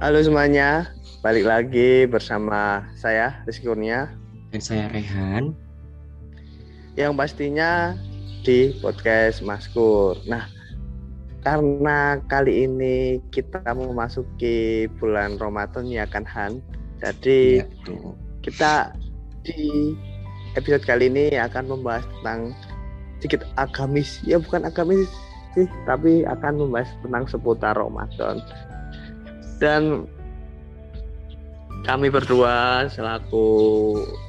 Halo semuanya, balik lagi bersama saya Rizky Kurnia dan saya Rehan. Yang pastinya di podcast Maskur. Nah, karena kali ini kita memasuki bulan Ramadan ya kan Han. Jadi betul. kita di episode kali ini akan membahas tentang sedikit agamis. Ya bukan agamis sih, tapi akan membahas tentang seputar Ramadan. Dan kami berdua selaku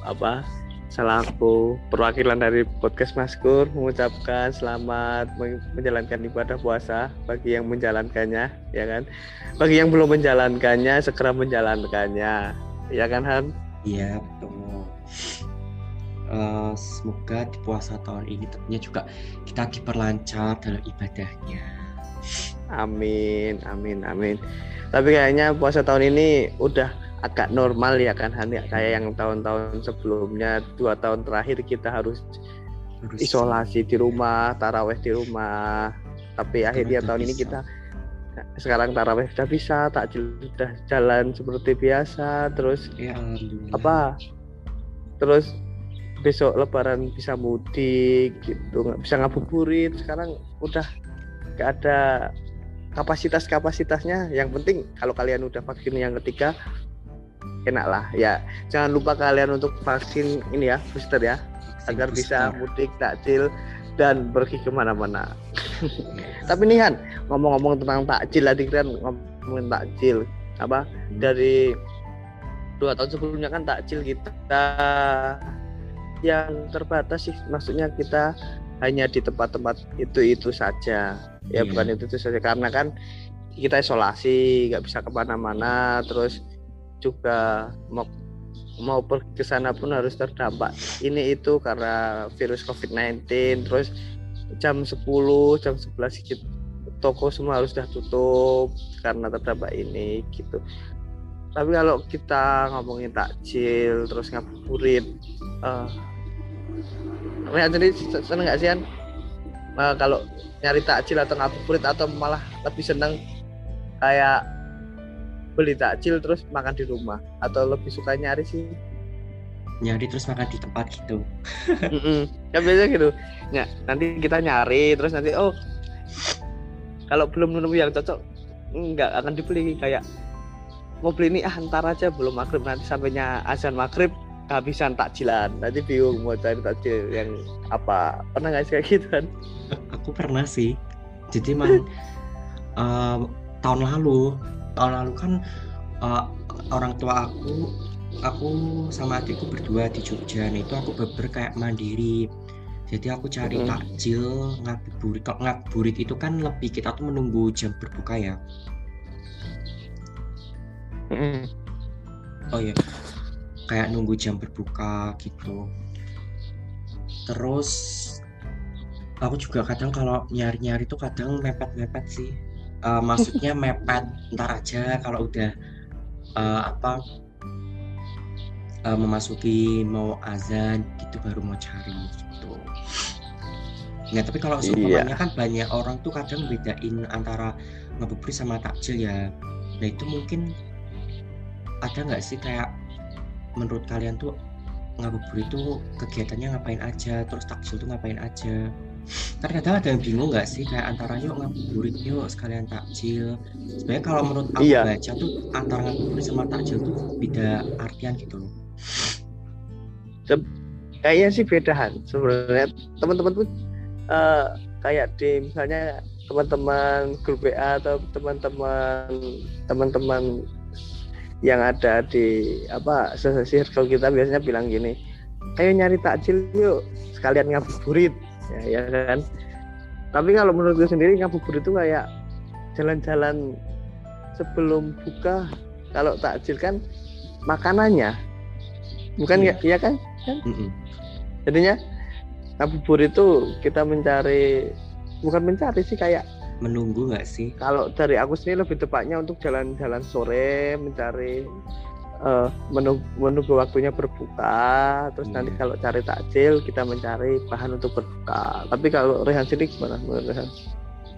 apa? Selaku perwakilan dari podcast Maskur mengucapkan selamat men- menjalankan ibadah puasa bagi yang menjalankannya, ya kan? Bagi yang belum menjalankannya segera menjalankannya, ya kan Han? Iya, betul. Eh, semoga di puasa tahun ini tentunya juga kita diperlancar dalam ibadahnya. Amin, amin, amin. Tapi kayaknya puasa tahun ini udah agak normal ya kan Han? Ya, kayak yang tahun-tahun sebelumnya dua tahun terakhir kita harus Harus isolasi di rumah, taraweh di rumah. Tapi akhirnya tahun ini bisa. kita sekarang taraweh sudah bisa, takjil sudah jalan seperti biasa, terus Ya, apa? Terus besok lebaran bisa mudik gitu, nggak bisa ngabuburit. Sekarang udah nggak ada kapasitas-kapasitasnya. Yang penting kalau kalian udah vaksin yang ketiga enak lah ya jangan lupa kalian untuk vaksin ini ya booster ya Vaksin agar bisa booster. mudik takjil dan pergi ke mana-mana tapi nih Han ngomong-ngomong tentang takjil tadi kan ngomongin takjil apa Hmm. dari dua tahun sebelumnya kan takjil kita yang terbatas sih. Maksudnya kita hanya di tempat-tempat itu itu saja. Ya Iya. bukan itu itu saja. Karena kan kita isolasi nggak bisa ke mana-mana. Terus juga mau mau pergi ke sana pun harus terdampak ini itu karena virus COVID-19 terus jam 10 jam 11 gitu toko semua harus sudah tutup karena terdampak ini gitu. Tapi kalau kita ngomongin takjil terus ngabuburit eh Rehan sendiri se- seneng nggak sih Han? Eh, kalau nyari takjil atau ngabuburit atau malah lebih seneng kayak beli takjil terus makan di rumah atau lebih suka nyari sih nyari terus makan di tempat gitu. Mm-mm. kan biasanya gitu ya nanti kita nyari terus nanti oh kalau belum nemu yang cocok nggak akan dibeli kayak mau beli ini ah ntar aja belum maghrib nanti sampainya azan maghrib kehabisan takjilan nanti bingung mau cari takjil yang apa pernah nggak sih kayak gitu kan Aku pernah sih. Jadi emang eh, tahun lalu, tahun lalu kan eh, orang tua aku, aku sama adikku berdua di Jogja. Nah itu aku beber kayak mandiri. Jadi aku cari Mm. takjil, ngabuburit. Kalau ngabuburit itu kan lebih kita tuh menunggu jam berbuka ya. Mm-mm. Oh iya, kayak nunggu jam berbuka gitu. Terus aku juga kadang kalau nyari-nyari tuh kadang mepet-mepet sih. Eh, maksudnya mepet ntar aja kalau udah eh, apa eh, memasuki mau azan gitu baru mau cari gitu. Nah tapi kalau Iya. seumpamanya kan banyak orang tuh kadang bedain antara ngabuburit sama takjil ya. Nah itu mungkin ada nggak sih kayak menurut kalian tuh ngabuburit tuh kegiatannya ngapain aja, terus takjil tuh ngapain aja? Kadang ada yang bingung nggak sih kayak antara yuk ngabuburit yuk sekalian takjil. Sebenarnya kalau menurut aku Iya. baca tuh antara ngabuburit sama takjil tuh beda artian gitu loh. kayaknya sih bedahan sebenarnya teman-teman pun eh, kayak di misalnya teman-teman grup WA atau teman-teman teman-teman yang ada di apa circle kita biasanya bilang gini ayo nyari takjil yuk sekalian ngabuburit. Ya, ya kan? Tapi kalau menurut gue sendiri ngabuburit itu kayak jalan-jalan sebelum buka. Kalau takjil kan makanannya bukan Iya. ya, iya kan? Mm-mm. jadinya ngabuburit itu kita mencari bukan mencari sih kayak Menunggu nggak sih? kalau dari aku sendiri lebih tepatnya untuk jalan-jalan sore mencari eh, menunggu, menunggu waktunya berbuka terus Iya. nanti kalau cari takjil kita mencari bahan untuk berbuka tapi kalau Rehan sendiri gimana menurut Rehan?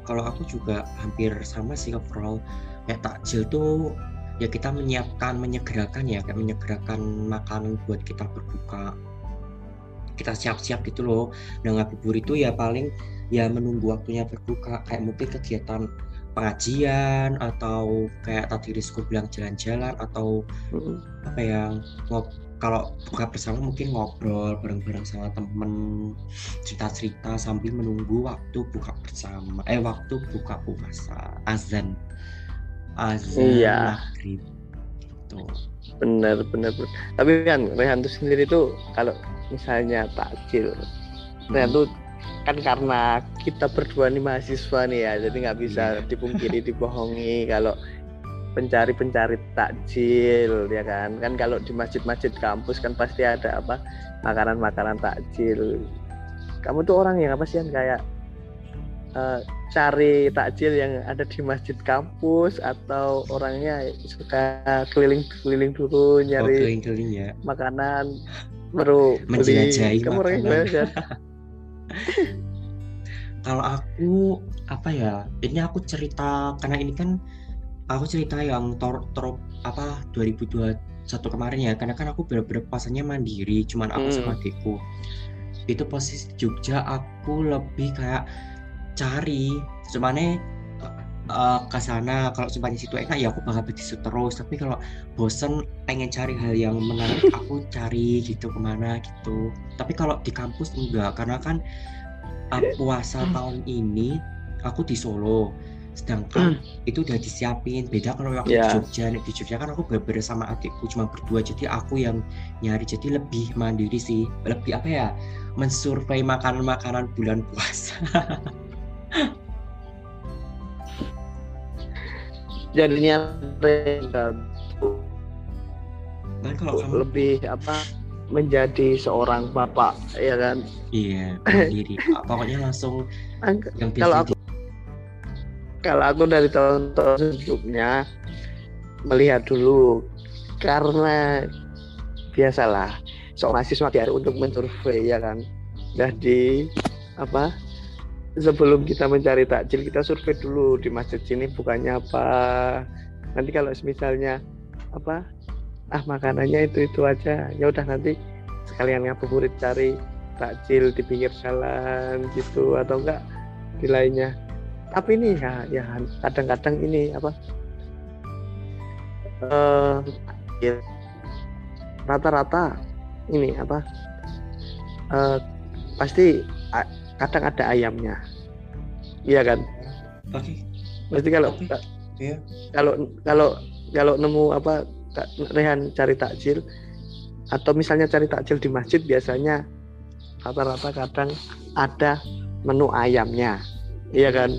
kalau aku juga hampir sama sih overall kayak takjil tuh ya kita menyiapkan menyegerakan ya kayak menyegerakan makanan buat kita berbuka kita siap-siap gitu loh nah ngabubur itu ya paling ya menunggu waktunya berbuka kayak mungkin kegiatan pengajian atau kayak tadi Rizko bilang jalan-jalan atau Mm-mm. apa ya ngob kalau buka bersama mungkin ngobrol bareng-bareng sama temen cerita-cerita sambil menunggu waktu buka bersama eh waktu buka puasa azan azan Iya. maghrib tuh bener bener. tapi kan Rehan tuh sendiri tuh kalau misalnya takjil Rehan tuh kan karena kita berdua nih mahasiswa nih ya jadi nggak bisa Iya. dipungkiri dibohongi kalau pencari-pencari takjil ya kan kan kalau di masjid-masjid kampus kan pasti ada apa makanan-makanan takjil kamu tuh orang yang apa sih yang kayak eh, cari takjil yang ada di masjid kampus atau orangnya suka keliling-keliling oh, dulu nyari keliling-keliling ya. makanan baru Menjelajahi kamu orangnya kalau aku apa ya ini aku cerita karena ini kan aku cerita yang tor, tor apa 2021 kemarin ya karena kan aku bener-bener pasannya mandiri cuman aku Hmm. sama adikku. Itu posisi Jogja aku lebih kayak cari. Cuman ke sana kalau sumpahnya situ enak ya aku bakal beli situ terus. Tapi kalau bosen pengen cari hal yang menarik aku cari gitu ke mana gitu. Tapi kalau di kampus enggak karena kan uh, puasa tahun ini aku di Solo. Sedangkan itu udah disiapin. Beda kalau waktu Ya. di Jogja. Nih di Jogja kan aku bener sama adikku cuma berdua. Jadi aku yang nyari. Jadi lebih mandiri sih. Lebih apa ya? Mensurvei makanan-makanan bulan puasa jadinya Rehan kan kalau kamu lebih apa? Menjadi seorang bapak ya kan? Iya mandiri pokoknya langsung Ang- yang Kalau aku- kalau aku dari tahun-tahun sebelumnya melihat dulu karena biasalah seorang mahasiswa diare untuk mensurvei ya kan? Jadi apa sebelum kita mencari takjil kita survei dulu di masjid sini bukannya apa. Nanti kalau misalnya apa ah makanannya itu itu aja. Ya udah nanti sekalian ngabuburit cari takjil di pinggir jalan gitu atau enggak di lainnya. Tapi ini ya ya kadang-kadang ini apa ya, rata-rata ini apa eh, pasti kadang ada ayamnya. Iya kan? Oke pasti kalau. Iya. kalau kalau kalau nemu apa Rehan cari takjil atau misalnya cari takjil di masjid biasanya rata-rata kadang ada menu ayamnya. Iya kan?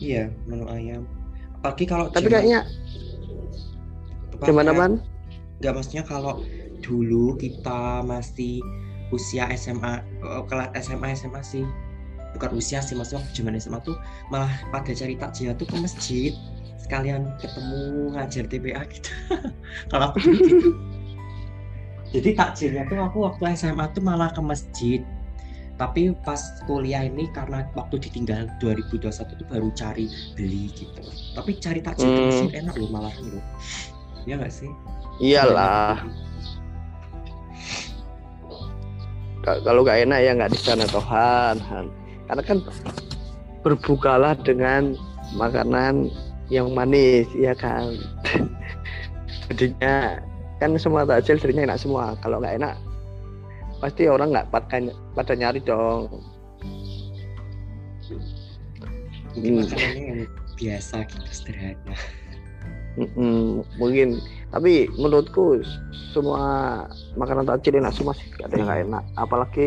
Iya menu ayam. Apalagi kalau tapi zaman- kayaknya gimana man nggak maksudnya kalau dulu kita masih usia SMA eh, kelas SMA SMA sih. Bukan usia sih maksudnya waktu zaman SMA tuh malah pada cari takjil tuh ke masjid. Sekalian ketemu ngajar TPA gitu. Kalau aku dulu gitu. Jadi takjilnya tuh aku waktu SMA tuh malah ke masjid. Tapi pas kuliah ini karena waktu ditinggal 2021 tuh baru cari beli gitu. Tapi cari takjil ke Hmm. masjid enak loh malah gitu. Ya nggak sih? Iyalah. Ka- kalau nggak enak ya nggak di sana Tuhan Han. karena kan berbukalah dengan makanan yang manis ya kan jadinya kan semua takjil jadinya enak semua kalau nggak enak pasti orang nggak pada, pada nyari dong mungkin Hmm. yang biasa gitu sederhana Mm-mm, mungkin. Tapi menurutku semua makanan takjil enak semua sih. Gak ada yang nggak enak. Apalagi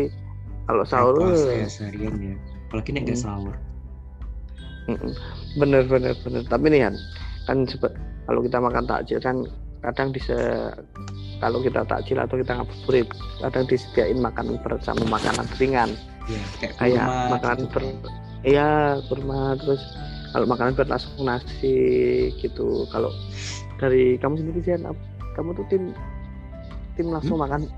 kalau sahur ya seharian ya. Apalagi nggak Hmm. sahur. Mm-mm. bener bener bener. Tapi nih kan sebe- kalau kita makan takjil kan kadang bisa kalau kita takjil atau kita ngabuburit kadang disediain makanan berat sama makanan ringan. Ya kayak kayak kurma makanan gitu. ber iya kurma terus kalau makanan berat langsung nasi gitu kalau dari kamu sendiri sih kamu tuh tim tim langsung makan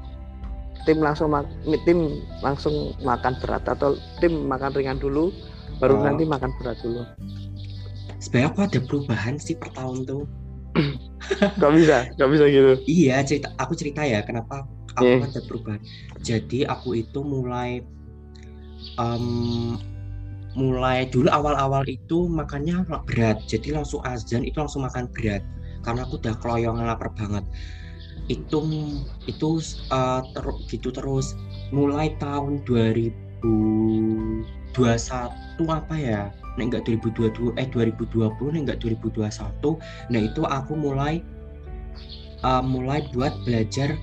tim langsung mak- tim langsung makan berat atau tim makan ringan dulu baru Oh. nanti makan berat dulu sebenarnya aku ada perubahan sih per tahun tuh Gak bisa, gak bisa gitu. iya cerita aku cerita ya kenapa aku Hmm. ada perubahan jadi aku itu mulai em, mulai dulu awal-awal itu makannya berat. Jadi langsung azan itu langsung makan berat. Karena aku udah keloyongan lapar banget. Itu itu eh, teru- gitu terus. Mulai tahun 2021 apa ya? Nek enggak 2022 eh 2020 nek enggak 2021 nah itu aku mulai eh, mulai buat belajar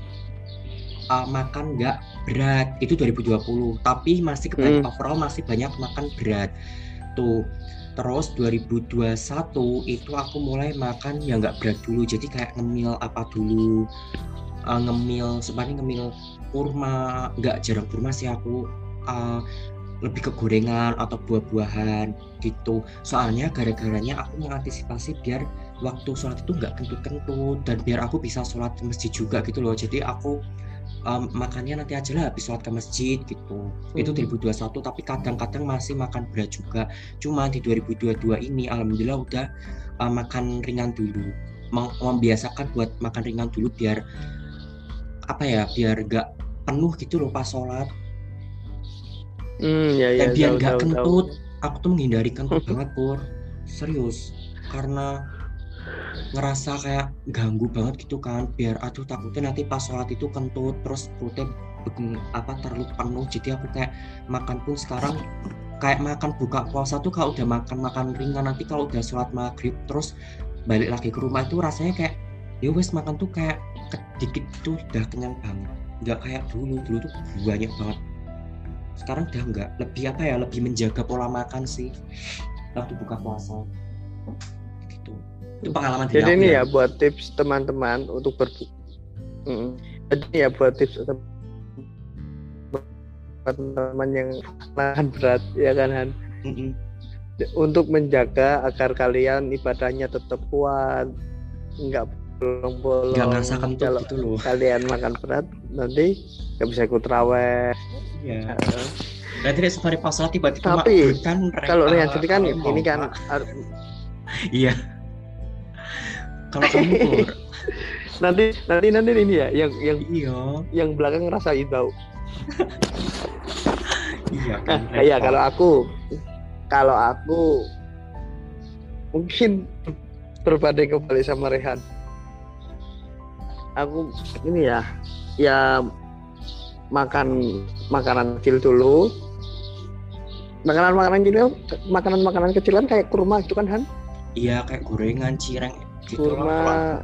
eh, makan enggak berat. Itu 2020 tapi masih kebanyakan Hmm. overall masih banyak makan berat. Tuh terus 2021 itu aku mulai makan yang nggak berat dulu. Jadi kayak ngemil apa dulu. Eh, ngemil sebenarnya ngemil kurma. Nggak jarang kurma sih aku. Eh, lebih ke gorengan atau buah-buahan gitu. Soalnya gara-garanya aku mengantisipasi biar waktu sholat itu nggak kentut-kentut dan biar aku bisa sholat ke masjid juga gitu loh. Jadi aku em, makannya nanti aja lah habis sholat ke masjid gitu itu Hmm. 2021 tapi kadang-kadang masih makan berat juga cuma di 2022 ini alhamdulillah udah eh, makan ringan dulu Mem- membiasakan buat makan ringan dulu biar apa ya biar gak penuh gitu loh pas sholat Hmm, ya ya. dan biar tahu, gak tahu, tahu. kentut aku tuh menghindari kentut banget pur serius karena ngerasa kayak ganggu banget gitu kan biar aduh takutnya nanti pas sholat itu kentut terus perutnya apa terlalu penuh. Jadi aku kayak makan pun sekarang kayak makan buka puasa tuh kalau udah makan makan ringan nanti kalau udah sholat maghrib terus balik lagi ke rumah itu rasanya kayak ya wes makan tuh kayak sedikit tuh udah kenyang banget. Nggak kayak dulu dulu tuh banyak banget. Sekarang udah nggak lebih apa ya lebih menjaga pola makan sih waktu buka puasa itu pengalaman Jadi ini ya buat tips teman-teman untuk berbuka. Jadi ya buat tips tem- teman-teman yang makan berat ya kan Han? Mm-mm. untuk menjaga agar kalian ibadahnya tetap kuat nggak bolong-bolong. Nggak ngerasa kentut kalau gitu loh. kalian makan berat nanti nggak bisa ikut raweh. Iya. Berarti safari pas tiba-tiba Tapi, kalau eh, jadi kan ini kan iya kalau kamu pur nanti nanti nanti ini ya yang yang iya yang belakang ngerasain bau iya Nah, kan iya repot. kalau aku kalau aku mungkin berbanding kembali sama Rehan. Aku ini ya ya makan makanan kecil dulu. Makanan-makanan kecil, makanan-makanan kecil kan kayak kurma gitu kan Han? iya kayak gorengan cireng Kurma. lah.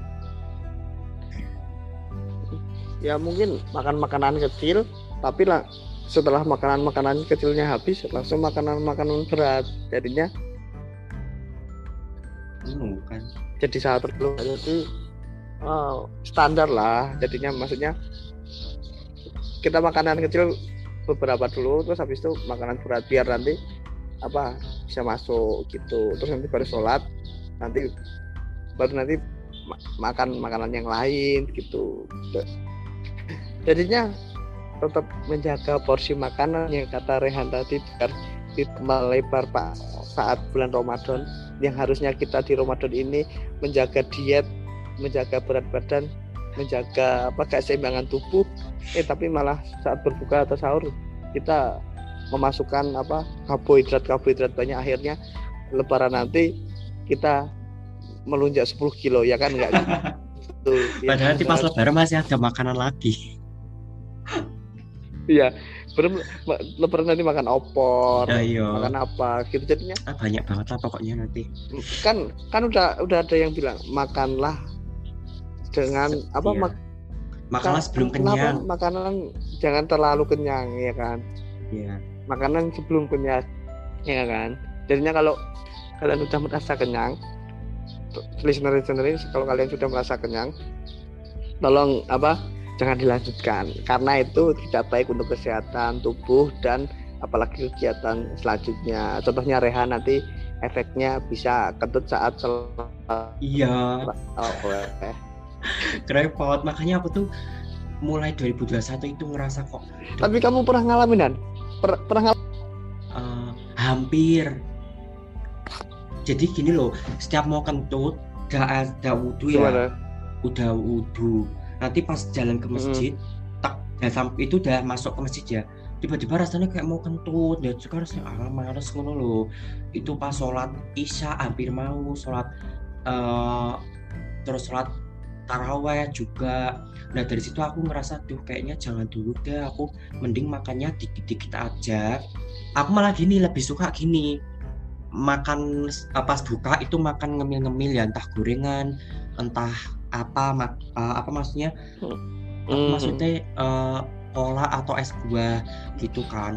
Ya mungkin makan makanan kecil, tapi lah setelah makanan-makanan kecilnya habis langsung makanan-makanan berat. Jadinya Anu kan? jadi saat dulu jadi oh, standar lah. Jadinya maksudnya kita makanan kecil beberapa dulu terus habis itu makanan berat biar nanti apa bisa masuk gitu. Terus nanti baru sholat nanti baru nanti ma- makan makanan yang lain gitu. Jadinya tetap menjaga porsi makanan yang kata Rehan tadi biar tidak melebar pak saat bulan Ramadan. Yang harusnya kita di Ramadan ini menjaga diet, menjaga berat badan, menjaga apa keseimbangan tubuh, eh tapi malah saat berbuka atau sahur kita memasukkan apa karbohidrat karbohidrat banyak. Akhirnya Lebaran nanti kita melunjak 10 kilo ya kan enggak gitu. Ya, padahal nanti pas kan? lebaran masih ada makanan lagi Iya, belum Lebaran nanti makan opor, ya iya makan apa gitu jadinya Ah, banyak banget lah pokoknya nanti kan kan udah udah ada yang bilang makanlah dengan apa Iya. mak- makanlah sebelum kenapa kenyang makanan jangan terlalu kenyang ya kan Iya. makanan sebelum kenyang ya kan jadinya kalau kalian sudah merasa kenyang listener listener kalau kalian sudah merasa kenyang tolong apa jangan dilanjutkan. Karena itu tidak baik untuk kesehatan tubuh dan apalagi kegiatan selanjutnya. Contohnya Rehan nanti efeknya bisa kentut saat iya. Eh. repot. Makanya aku tuh mulai 2021 itu ngerasa kok tapi kamu pernah ngalamin kan per, pernah ngal- eh, hampir jadi gini loh setiap mau kentut udah ada wudhu ya. Gimana? udah wudhu nanti pas jalan ke masjid tak udah sampai itu udah masuk ke masjid ya. Tiba-tiba rasanya kayak mau kentut. Ya juga rasanya ah males ngono loh. Itu pas sholat isya hampir mau sholat eh terus sholat taraweh juga. Nah dari situ aku ngerasa tuh kayaknya jangan dulu deh aku mending makannya dikit-dikit aja. Aku malah gini lebih suka gini makan eh, pas buka itu makan ngemil-ngemil ya entah gorengan entah apa mak- eh, apa maksudnya? Apa Mhm. maksudnya eh, cola atau es buah gitu kan.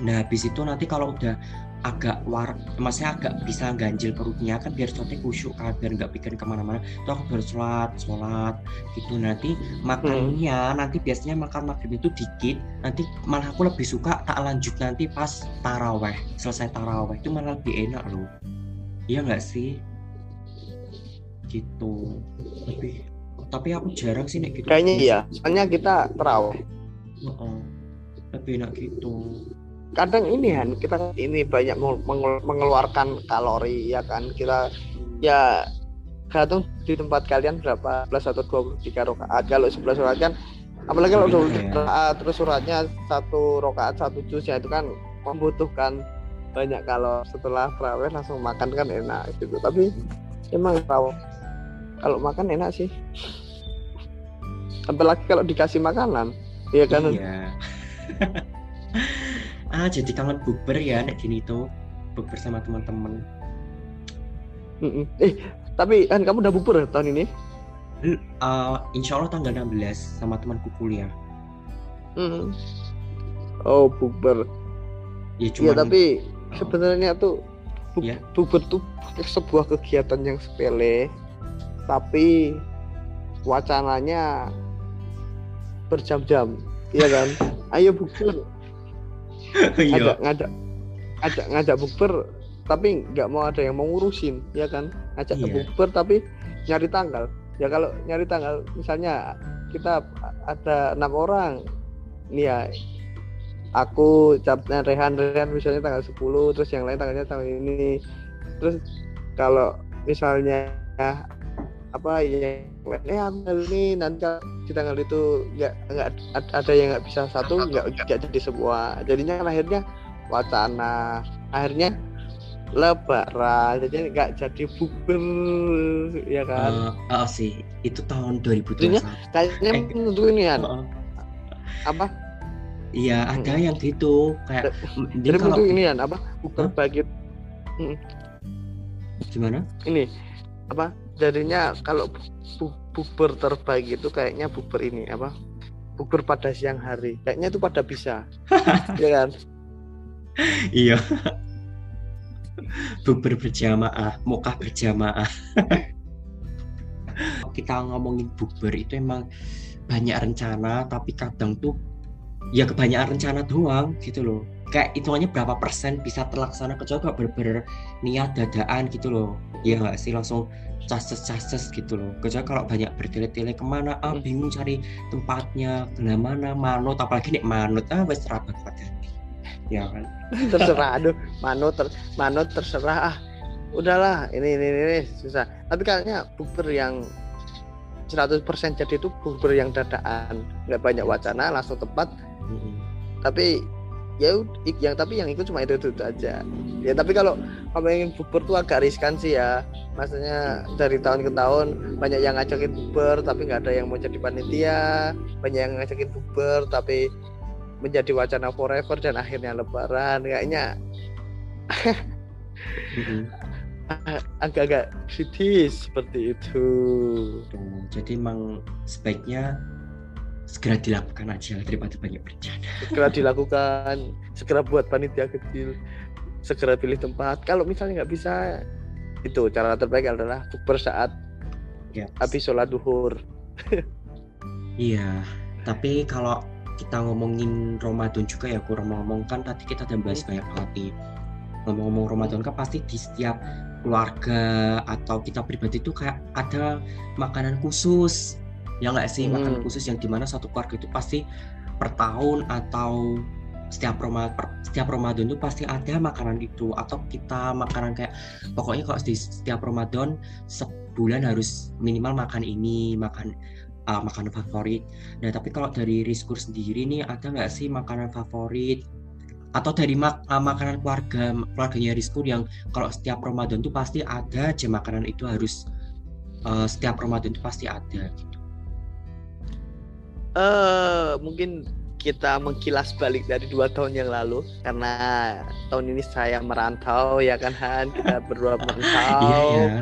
Nah habis itu nanti kalau udah agak war maksudnya agak bisa ganjil perutnya kan biar sholatnya khusyuk kan biar nggak pikir ke mana-mana itu aku baru sholat sholat gitu nanti makannya nanti biasanya makan maghrib itu dikit nanti malah aku lebih suka tak lanjut nanti pas taraweh selesai taraweh itu malah lebih enak loh iya nggak sih gitu lebih tapi aku jarang sih nek gitu Kayaknya iya. Soalnya kita terawih. Heeh. lebih enak gitu Kadang ini kan kita ini banyak meng- meng- mengeluarkan kalori ya kan. Kita ya tergantung di tempat kalian berapa 11 atau 23 rakaat. Kalau 11 rakaat kan apalagi kalau Lebih 23 ya. rakaat terus suratnya satu rakaat satu juz ya itu kan membutuhkan banyak kalau setelah terawih langsung makan kan enak gitu. Tapi emang terawih kalau makan enak sih. Apalagi kalau dikasih makanan, ya kan? iya ah jadi kangen bukber ya nek gini tuh bukber sama teman-teman. Eh, tapi kan kamu udah ya tahun ini? Eh, insya Allah tanggal 16 sama temanku kuliah Mm. Oh, bubur. ya cuma tapi sebenarnya tuh bu- Iya. bubur tuh sebuah kegiatan yang sepele, tapi wacananya berjam-jam, iya kan? Ayo iya ngajak ngajak ngajak ngajak bukber tapi nggak mau ada yang mau ngurusin ya kan? Ngajak Iya. bukber tapi nyari tanggal. Ya kalau nyari tanggal misalnya kita ada enam orang nih ya aku capnya Rehan Rehan misalnya tanggal 10 terus yang lain tanggalnya tanggal ini. Terus kalau misalnya apa ya eh aku ini nanti di tanggal itu nggak nggak ad- ada yang nggak bisa satu nggak nggak jadi semua. Jadinya kan akhirnya wacana akhirnya lebaran jadi nggak jadi bubur ya kan? Eh, oh sih itu tahun 2021 Jadinya kayaknya eh, untuk ini Heeh. apa? Iya ada yang gitu kayak jadi kalau ini kan apa? Bubur Hah? bagi gimana? Ini apa? Jadinya kalau bu- bubur terbaik itu kayaknya bubur ini apa? Bubur pada siang hari. Kayaknya itu pada bisa. Ya kan? Iya. Bukber berjamaah mukah berjamaah. Kita ngomongin bukber itu emang banyak rencana tapi kadang tuh ya kebanyakan rencana doang gitu loh kayak hitungannya berapa persen bisa terlaksana kecuali kalau bener-bener niat dadaan gitu loh. Ya nggak sih? Langsung cases-cases gitu loh. Kecuali kalau banyak bertele-tele ke mana? Ah Hmm. bingung cari tempatnya ke mana mana manut apalagi nih manut ah wes ya kan? Terserah aduh manut ter, manut terserah ah. Udahlah ini ini ini susah. Tapi kayaknya bubur yang 100% jadi itu bubur yang dadaan. Nggak banyak wacana langsung tepat Mm-mm. tapi ya yang tapi yang ikut cuma itu, itu aja. Ya tapi kalau kamu ingin bubur tuh agak riskan sih ya. Maksudnya dari tahun ke tahun banyak yang ngajakin bubur tapi nggak ada yang mau jadi panitia. Banyak yang ngajakin bubur tapi menjadi wacana forever dan akhirnya lebaran. Kayaknya Mm-mm. agak-agak kritis seperti itu. Tuh, jadi emang sebaiknya segera dilakukan aja daripada banyak berencana. Segera dilakukan. Segera buat panitia kecil. Segera pilih tempat. Kalau misalnya nggak bisa itu cara terbaik adalah bukber saat ya. habis sholat duhur. Iya, tapi kalau kita ngomongin Ramadan juga ya, kurang ngomong kan tadi kita udah bahas banyak banget nih. Ngomong-ngomong Ramadan kan pasti di setiap keluarga atau kita pribadi itu kayak ada makanan khusus. Ya nggak sih, makanan Hmm. khusus yang di mana satu keluarga itu pasti per tahun atau setiap Roma setiap Ramadan tuh pasti ada makanan itu atau kita makanan kayak pokoknya kalau di setiap Ramadan sebulan harus minimal makan ini makan uh, makanan favorit. Nah tapi kalau dari Rizkur sendiri nih ada nggak sih makanan favorit atau dari mak uh, makanan keluarga keluarganya Rizkur yang kalau setiap Ramadan tuh pasti ada aja makanan itu harus uh, setiap Ramadan itu pasti ada gitu. Eh uh, mungkin kita mengkilas balik dari dua tahun yang lalu karena tahun ini saya merantau ya kan Han? Kita berdua merantau. Iya ya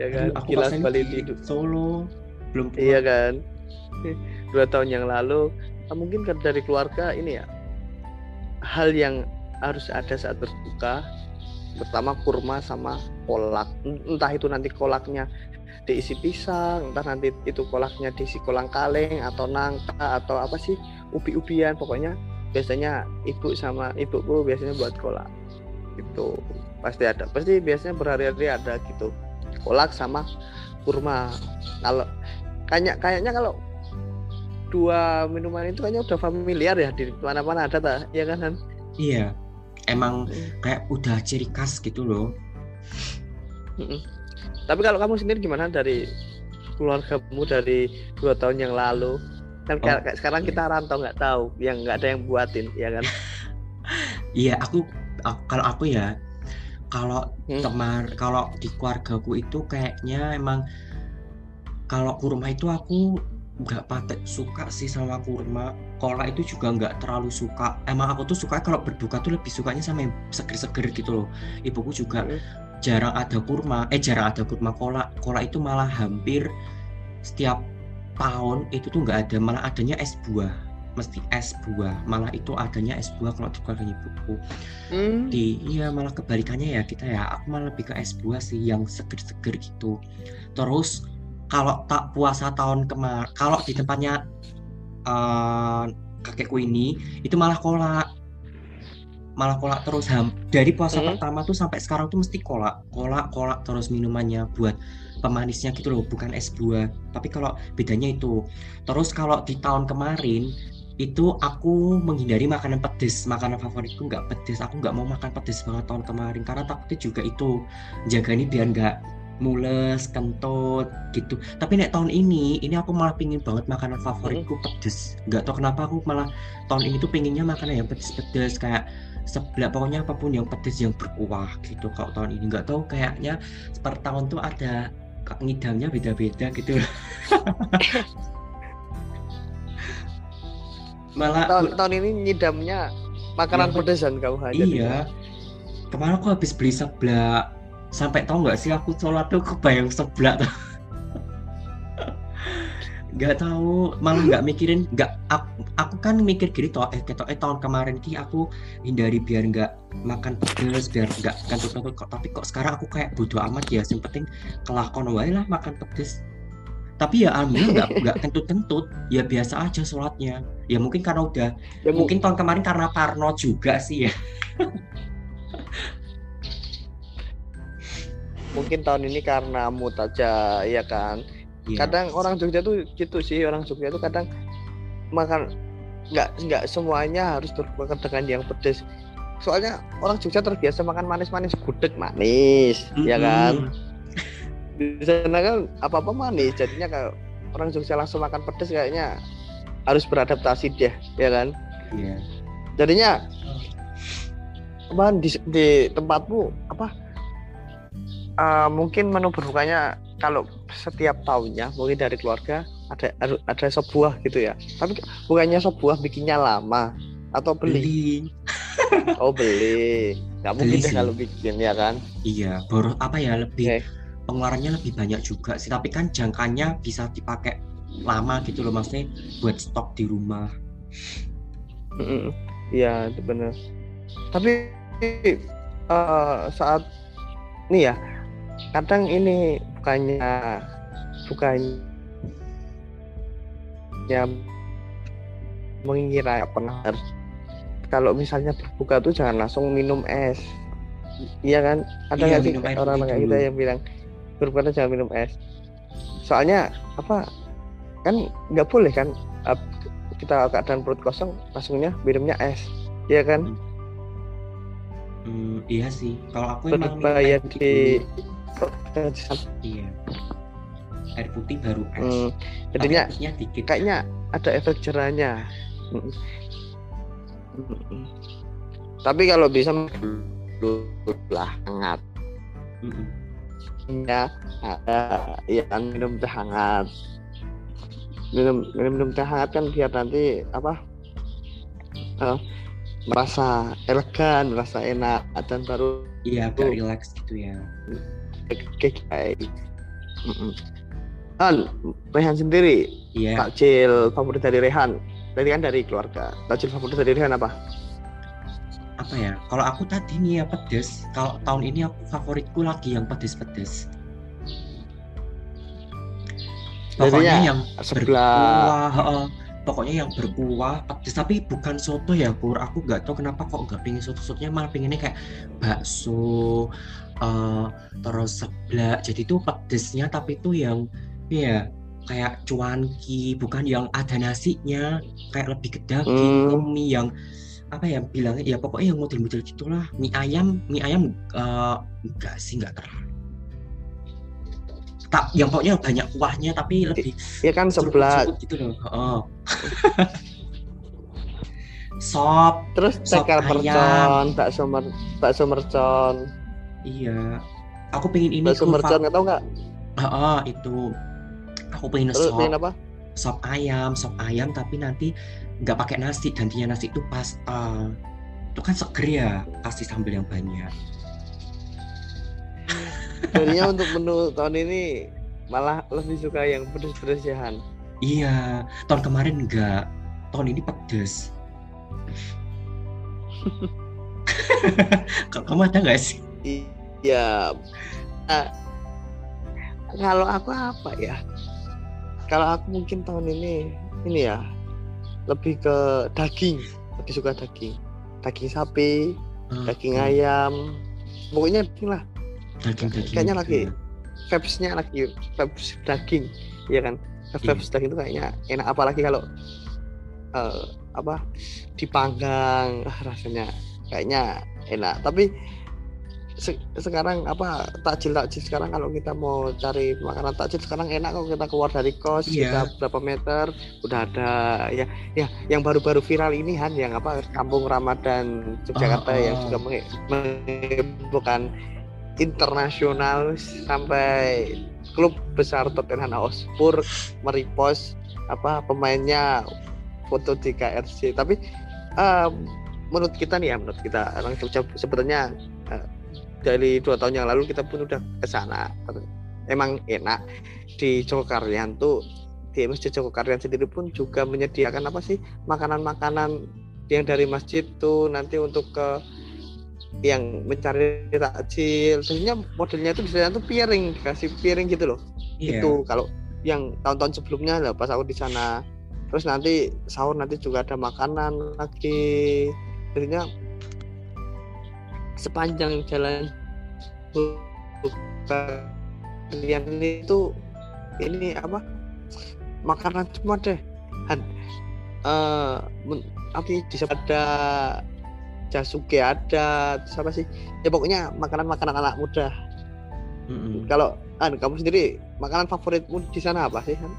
ya kan aku kilas balik di Solo belum pulang. iya kan? Dua tahun yang lalu ah, mungkin kan dari keluarga ini ya hal yang harus ada saat berbuka. Pertama kurma sama kolak. Entah itu nanti kolaknya diisi pisang entah nanti itu kolaknya diisi kolang kaleng atau nangka atau apa sih ubi-ubian. Pokoknya biasanya ibu sama ibuku biasanya buat kolak itu pasti ada pasti biasanya berhari-hari ada gitu kolak sama kurma. Kalau kayaknya kayaknya kalau dua minuman itu kayaknya udah familiar ya di mana-mana ada tak ya kan Han? iya emang kayak udah ciri khas gitu loh tapi kalau kamu sendiri gimana dari keluargamu dari dua tahun yang lalu? Kan Oh, kayak sekarang kita rantau nggak tahu, yang nggak ada yang buatin, ya kan? iya aku, aku- kalau aku ya kalau Hmm. temar kalau di keluargaku itu kayaknya emang kalau kurma itu aku nggak patek suka sih sama kurma kolak itu juga nggak terlalu suka emang aku tuh suka kalau berbuka tuh lebih sukanya sama yang seger-seger gitu loh ibuku juga Hmm. Jarang ada kurma eh jarang ada kurma kolak kolak itu malah hampir setiap tahun itu tuh nggak ada malah adanya es buah. Mesti es buah malah itu adanya es buah kalau di ibuku Hmm. di iya malah kebalikannya ya kita ya aku malah lebih ke es buah sih yang seger-seger gitu. Terus kalau tak puasa tahun kemarin kalau di tempatnya eh, kakekku ini itu malah kolak malah kolak terus. Ham dari puasa Hmm. pertama tuh sampai sekarang tuh mesti kolak kolak kolak terus minumannya buat pemanisnya gitu loh bukan es buah. Tapi kalau bedanya itu terus kalau di tahun kemarin itu aku menghindari makanan pedes. Makanan favoritku nggak pedes aku nggak mau makan pedes banget tahun kemarin karena takutnya juga itu jaga ini biar nggak mules kentut gitu. Tapi nek tahun ini ini aku malah pingin banget makanan favoritku pedes. Nggak tahu kenapa aku malah tahun ini tuh pinginnya makanan yang pedes-pedes kayak sebelah pokoknya apa pun yang pedes yang berkuah gitu kalau tahun ini. Nggak tahu kayaknya per tahun tuh ada ngidamnya beda-beda gitu. Malah Tahun, tahun ini nyidamnya makanan Ya, pedesan kamu aja. iya. kemarin aku habis beli seblak. Sampai tahu nggak sih aku sholat tuh kebayang seblak tuh nggak tahu malah nggak mikirin nggak aku, aku kan mikir gini toh eh ketok eh tahun kemarin ki aku hindari biar nggak makan pedes biar nggak kentut-kentut kok tapi kok sekarang aku kayak bodo amat ya yang penting kelakon wae lah makan pedes tapi ya alhamdulillah nggak nggak kentut-kentut ya biasa aja sholatnya. Ya mungkin karena udah Ya, mu- mungkin tahun kemarin karena Parno juga sih ya. Mungkin tahun ini karena mood aja, ya kan? Iya. kadang orang Jogja tuh gitu sih orang Jogja tuh kadang makan nggak nggak semuanya harus berbuka dengan yang pedes. Soalnya orang Jogja terbiasa makan manis-manis gudeg manis ya kan? Di sana kan apa apa manis jadinya kalau orang Jogja langsung makan pedes kayaknya harus beradaptasi deh ya kan? Iya. jadinya apa di, di tempatmu apa? Eh, mungkin menu berbukanya kalau setiap tahunnya mungkin dari keluarga ada ada- sebuah gitu ya tapi bukannya sebuah bikinnya lama atau beli Beli. oh beli nggak mungkin Beli deh kalau bikin ya kan Iya, boros apa ya lebih Oke. pengeluarannya lebih banyak juga sih. Tapi kan jangkanya bisa dipakai lama gitu loh maksudnya buat stok di rumah. Iya itu benar tapi eh, saat ini ya kadang ini bukannya bukannya mengira pernah. Kalau misalnya berbuka tuh jangan langsung minum es. Iya kan? Ada Iya, nggak sih minum air orang kayak kita dulu. yang bilang berbuka jangan minum es. Soalnya apa kan nggak boleh kan kita keadaan perut kosong langsungnya minumnya es. Iya kan? Hmm, iya sih. Kalau aku emang minum berbahaya putih di. Iya. Air putih baru es. Hmm, jadinya dikit. kayaknya ada efek jerahnya. Tapi kalau bisa lah hangat. Ya, ada yang minum teh hangat. Minum minum, minum teh hangat kan biar nanti apa? eh, merasa elegan, merasa enak dan baru Iya, agak relax gitu ya. Kayak. Han, Rehan sendiri Iya. takjil favorit dari Rehan. Tadi kan dari keluarga. Takjil favorit dari Rehan apa? Apa ya? Kalau aku tadi nih ya pedes. Kalau tahun ini aku favoritku lagi yang pedes-pedes. Pokoknya Jadinya yang sebelah berkuah, pokoknya yang berkuah pedes tapi bukan soto ya pur aku nggak tahu kenapa kok nggak pingin soto sotonya malah pinginnya kayak bakso eh, terus seblak jadi itu pedesnya tapi itu yang ya kayak cuanki bukan yang ada nasinya kayak lebih ke daging Hmm. atau mie yang apa ya bilangnya ya pokoknya yang model-model gitulah mie ayam mie ayam eh, enggak sih enggak terlalu tak yang pokoknya banyak kuahnya tapi lebih ya kan sebelah gitu loh. Heeh. Sop, terus Sop mercon, bakso mer bakso mercon, iya. Aku pengen ini bakso mercon nggak tahu nggak? Heeh, itu. Aku pengen Terus sop, pengen apa? sop ayam, sop ayam tapi nanti nggak pakai nasi, gantinya nasi itu pasta. Itu kan seger ya, kasih sambal yang banyak. Jadinya untuk menu tahun ini malah lebih suka yang pedes-pedes ya Han. Iya, tahun kemarin enggak. Tahun ini pedes. Kalau kamu ada nggak sih? Iya. Nah, kalau aku apa ya? Kalau aku mungkin tahun ini ini ya lebih ke daging, lebih suka daging, daging sapi, daging Hmm, ayam, pokoknya daging lah. Daging-daging Kayaknya gitu lagi ya. vibes-nya lagi vibes daging, ya kan? Vibes Iya. daging itu kayaknya enak apalagi kalau eh, apa dipanggang ah, rasanya kayaknya enak. Tapi se- sekarang apa takjil takjil sekarang kalau kita mau cari makanan takjil sekarang enak kok kita keluar dari kos Iya. kita berapa meter udah ada ya ya yang baru-baru viral ini Han yang apa kampung Ramadan Yogyakarta Oh, yang oh. juga menghebohkan internasional sampai klub besar Tottenham Hotspur merepost apa pemainnya foto di KRC tapi eh, menurut kita nih ya menurut kita orang Jogja sebetulnya eh, dari dua tahun yang lalu kita pun udah ke sana. Emang enak. Di Jogokaryan tuh di Masjid Jogokaryan sendiri pun juga menyediakan apa sih makanan-makanan yang dari masjid tuh nanti untuk ke yang mencari takjil. Sebenarnya modelnya itu bisa tuh piring dikasih piring gitu loh. Iya. itu kalau yang tahun-tahun sebelumnya lah pas aku di sana. Terus nanti sahur nanti juga ada makanan lagi. Jadinya sepanjang jalan. Kalian itu ini apa? Makanan semua deh. Han eh men- apa sana ada jasuke ada terus apa sih? Ya pokoknya makanan-makanan anak muda. Mm-mm. kalau an kamu sendiri makanan favoritmu di sana apa sih Han?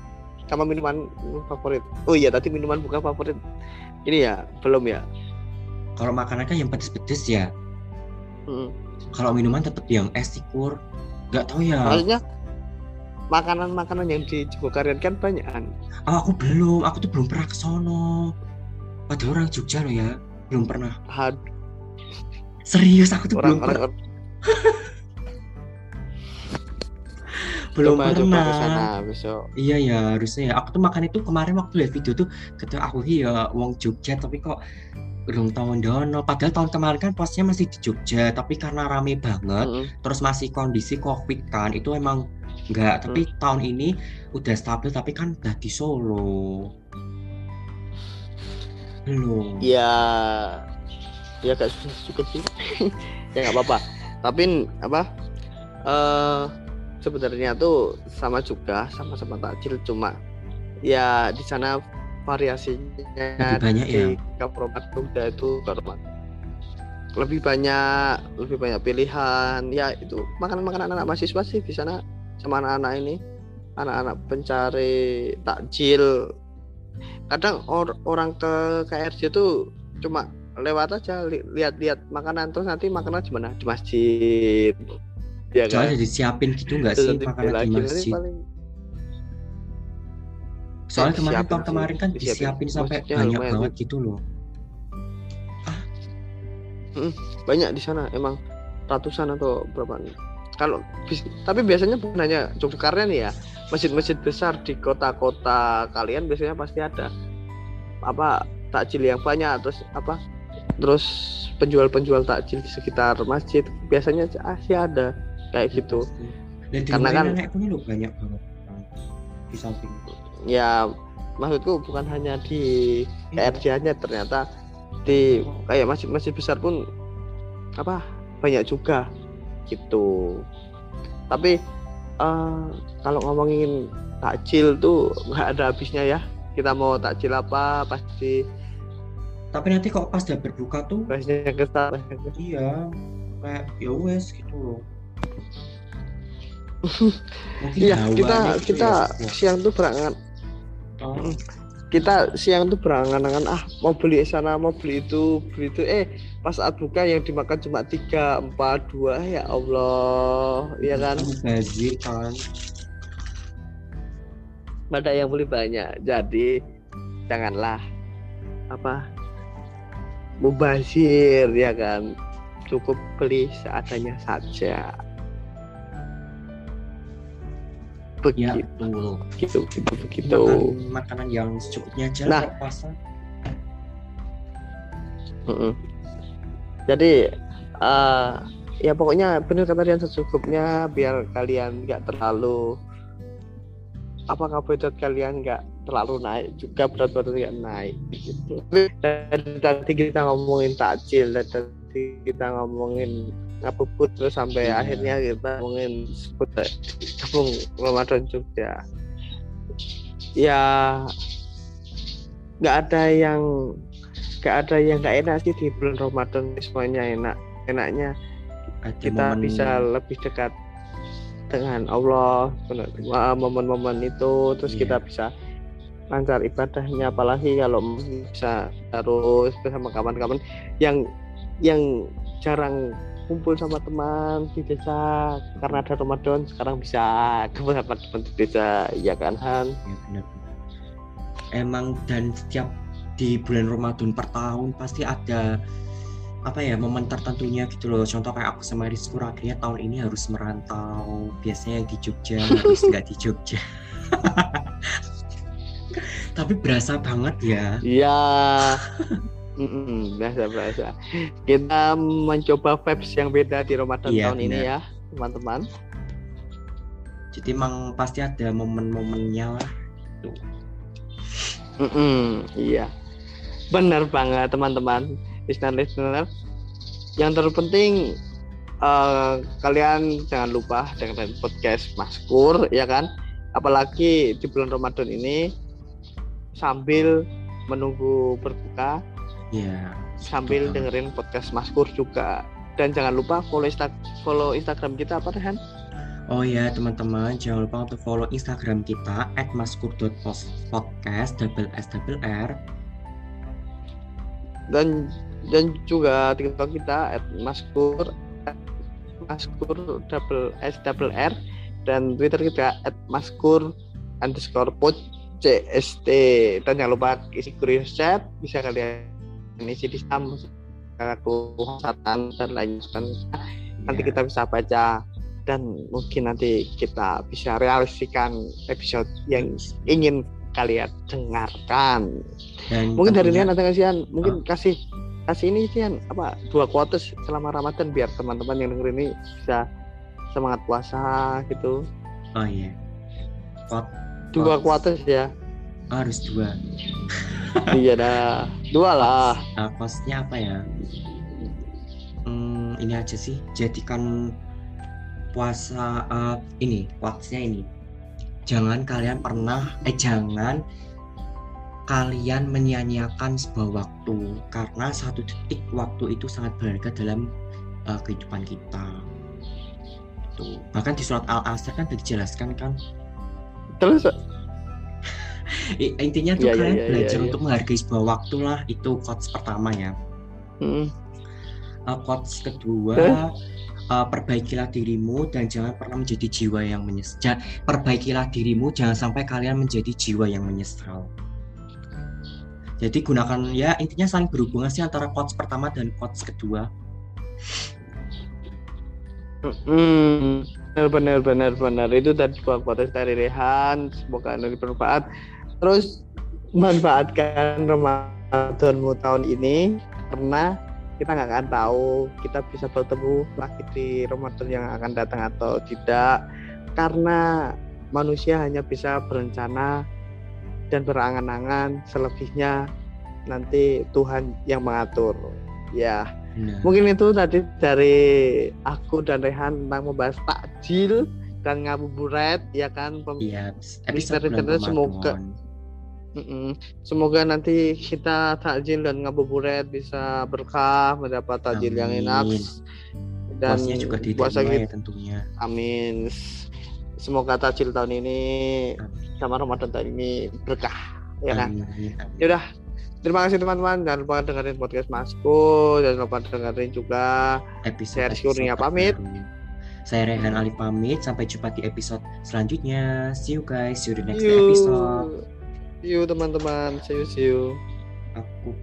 sama minuman favorit. Oh iya tadi minuman bukan favorit. Ini ya belum ya? Kalau makanan kan yang pedes-pedes ya. Mm. Kalau minuman tetap yang es tikur. Gak tahu ya. maksudnya makanan-makanan yang di Jogokaryan kan banyak kan Oh, aku belum. Aku tuh belum pernah ke sono. Padahal orang Jogja loh ya. Belum pernah. Had- Serius aku tuh belum pernah. Belum coba coba pernah. sana besok Iya ya harusnya ya. Aku tuh makan itu kemarin waktu lihat video tuh kata aku ya wong Jogja tapi kok belum tahun dono. Padahal tahun kemarin kan posnya masih di Jogja tapi karena rame banget Mm-mm. terus masih kondisi covid kan itu emang enggak tapi tahun ini udah stabil tapi kan udah di Solo. Belum. ya ya gak susah juga sih ya nggak apa-apa tapi apa eh sebenarnya tuh sama juga sama-sama takjil cuma ya di sana variasinya Lebih banyak ya? Kabupaten Jogja itu Kabupaten lebih banyak lebih banyak pilihan. Ya itu makanan-makanan anak mahasiswa sih di sana sama anak-anak ini. Anak-anak pencari takjil. Kadang or, orang ke KRJ itu cuma lewat aja li- lihat-lihat makanan. Terus nanti makanan di mana? Di masjid. Ya kan? soalnya disiapin gitu nggak sih makanan di masjid? paling soalnya kemarin tahun sih, kemarin kan disiapin. disiapin sampai banyak banget gitu loh. Banyak di sana emang ratusan atau berapa nih. Kalau tapi biasanya bukan hanya Yogyakarta nih ya? Masjid-masjid besar di kota-kota kalian biasanya pasti ada apa takjil yang banyak terus apa terus penjual-penjual takjil di sekitar masjid biasanya sih ada kayak gitu. Dan Karena kan- banyak banget di samping ya maksudku bukan hanya di KRJ nya ternyata di kayak masjid-masjid besar pun apa banyak juga gitu. Tapi eh, kalau ngomongin takjil tuh nggak ada habisnya ya. Kita mau takjil apa pasti tapi nanti kok pas udah berbuka tuh bahasnya ke sana. iya kayak ya wes gitu loh. Iya kita kita ya, siang tuh berangan Oh, kita siang tuh berangan-angan ah mau beli sana mau beli itu beli itu. Eh pas saat buka yang dimakan cuma tiga empat dua ya Allah ya kan? Mubazir kan. Ada yang beli banyak? Jadi janganlah apa mubazir ya kan? Cukup beli seadanya saja ya begitu betul begitu begitu begitu makan makanan yang secukupnya aja Nah. puasa Mm-mm. Jadi eh ya pokoknya benar kata Rian secukupnya biar kalian nggak terlalu apa karbohidrat kalian nggak terlalu naik juga berat badan nggak naik gitu. Dan tadi kita ngomongin takjil dan tadi kita ngomongin ngabubut terus sampai Iya. akhirnya kita ngomongin sebut kampung Ramadan Jogja. Ya nggak ada yang nggak ada yang nggak enak sih di bulan Ramadan semuanya enak enaknya ada kita momen bisa lebih dekat dengan Allah momen-momen itu terus Iya. kita bisa lancar ibadahnya apalagi kalau bisa terus bersama kawan-kawan yang yang jarang kumpul sama teman di desa. Karena ada Ramadan sekarang bisa ke beberapa teman di desa. Ya kan Han? Ya benar emang dan setiap di bulan Ramadan per tahun pasti ada apa ya momen tertentunya gitu loh. Contoh kayak aku sama Rizky akhirnya tahun ini harus merantau. Biasanya di Jogja harus nggak di Jogja. Tapi berasa banget ya. Iya. Mm-mm, biasa biasa. Kita mencoba vibes yang beda di Ramadan Iya, tahun ini benar. ya, teman-teman. jadi emang pasti ada momen-momennya lah Mm-mm, iya. Benar banget teman-teman. Listener-listener. Yang terpenting eh, kalian jangan lupa dengerin podcast Maskur ya kan. Apalagi di bulan Ramadan ini sambil menunggu berbuka ya sambil Betul. dengerin podcast Maskur juga. Dan jangan lupa follow Insta follow Instagram kita apa Rehan? Oh ya teman-teman jangan lupa untuk follow Instagram kita @maskur.podcast double s double r dan dan juga TikTok kita @maskur maskur double s double r dan Twitter kita @maskur underscore pod cst dan jangan lupa isi curious chat bisa kalian isi di spam aku dan lain sebagainya nanti Ya. kita bisa baca dan mungkin nanti kita bisa realisasikan episode yang ingin kalian dengarkan. Dan mungkin dari tentunya- Rian ada nggak sih Han? mungkin kasih kasih ini sih apa dua quotes selama Ramadan biar teman-teman yang denger ini bisa semangat puasa gitu. Oh iya. Quote- dua Quotes. quotes ya harus dua iya dah dua lah Nah, quotesnya apa ya? Hmm, ini aja sih. Jadikan puasa eh, ini, quotesnya ini. Jangan kalian pernah, eh jangan kalian menyia-nyiakan sebuah waktu karena satu detik waktu itu sangat berharga dalam uh, kehidupan kita. Tuh. Bahkan di surat Al-Asr kan sudah dijelaskan kan. Terus intinya tuh Iya, iya, kalian iya, belajar iya, iya. untuk menghargai sebuah waktu lah itu quotes pertama ya. Mm, Uh, quotes kedua Eh? uh, perbaikilah dirimu dan jangan pernah menjadi jiwa yang menyesal. Perbaikilah dirimu jangan sampai kalian menjadi jiwa yang menyesal. Jadi gunakan ya intinya saling berhubungan sih antara quotes pertama dan quotes kedua. mm, benar benar benar benar itu tadi buat podcast dari Rehan semoga anda bermanfaat. Terus manfaatkan Ramadanmu tahun ini karena kita nggak akan tahu kita bisa bertemu lagi di Ramadan yang akan datang atau tidak. Karena manusia hanya bisa berencana dan berangan-angan selebihnya nanti Tuhan yang mengatur. Ya Mungkin itu tadi dari aku dan Rehan tentang membahas takjil dan ngabuburit ya kan Pem- iya episode semoga. Mm-mm. semoga nanti kita takjil dan ngabuburit bisa berkah mendapat takjil yang enak dan juga puasa kita ya tentunya. amin semoga takjil tahun ini Amin. sama Ramadan tahun ini berkah ya kan amin. Yaudah, terima kasih teman-teman. Jangan lupa dengerin podcast Masku. Jangan lupa dengerin juga. Episode, Saya Kurnia pamit. Saya Rehan Ali pamit. Sampai jumpa di episode selanjutnya. See you guys. See you the next See you. episode. See you teman-teman. See you, see you. Aku